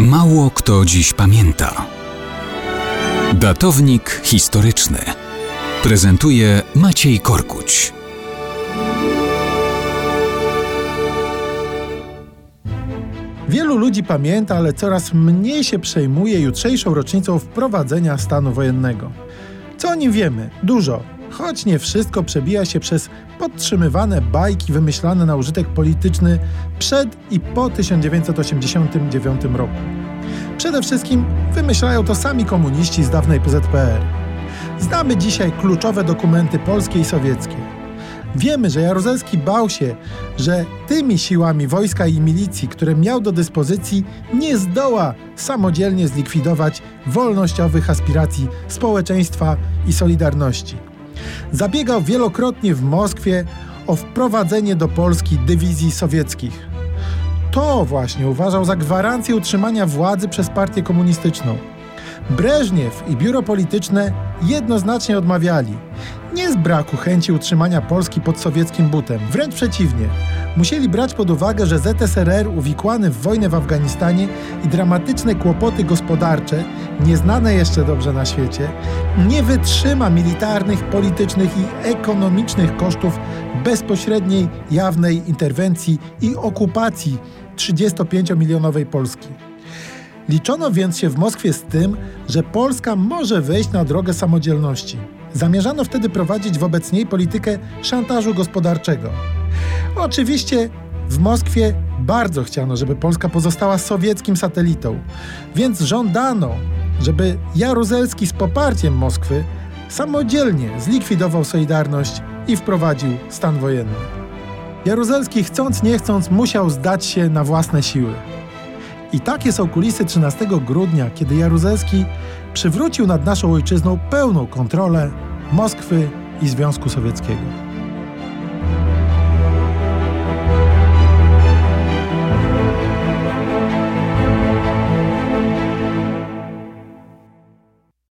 Mało kto dziś pamięta. Datownik historyczny prezentuje Maciej Korkuć. Wielu ludzi pamięta, ale coraz mniej się przejmuje jutrzejszą rocznicą wprowadzenia stanu wojennego. Co o nim wiemy? Dużo, choć nie wszystko przebija się przez podtrzymywane bajki wymyślane na użytek polityczny przed i po 1989 roku. Przede wszystkim wymyślają to sami komuniści z dawnej PZPR. Znamy dzisiaj kluczowe dokumenty polskie i sowieckie. Wiemy, że Jaruzelski bał się, że tymi siłami wojska i milicji, które miał do dyspozycji, nie zdoła samodzielnie zlikwidować wolnościowych aspiracji społeczeństwa i solidarności. Zabiegał wielokrotnie w Moskwie o wprowadzenie do Polski dywizji sowieckich. To właśnie uważał za gwarancję utrzymania władzy przez partię komunistyczną. Breżniew i biuro polityczne jednoznacznie odmawiali. Nie z braku chęci utrzymania Polski pod sowieckim butem, wręcz przeciwnie. Musieli brać pod uwagę, że ZSRR uwikłany w wojnę w Afganistanie i dramatyczne kłopoty gospodarcze, nieznane jeszcze dobrze na świecie, nie wytrzyma militarnych, politycznych i ekonomicznych kosztów bezpośredniej, jawnej interwencji i okupacji 35-milionowej Polski. Liczono więc się w Moskwie z tym, że Polska może wejść na drogę samodzielności. Zamierzano wtedy prowadzić wobec niej politykę szantażu gospodarczego. Oczywiście w Moskwie bardzo chciano, żeby Polska pozostała sowieckim satelitą, więc żądano, żeby Jaruzelski z poparciem Moskwy samodzielnie zlikwidował Solidarność i wprowadził stan wojenny. Jaruzelski chcąc nie chcąc musiał zdać się na własne siły. I takie są kulisy 13 grudnia, kiedy Jaruzelski przywrócił nad naszą ojczyzną pełną kontrolę Moskwy i Związku Sowieckiego.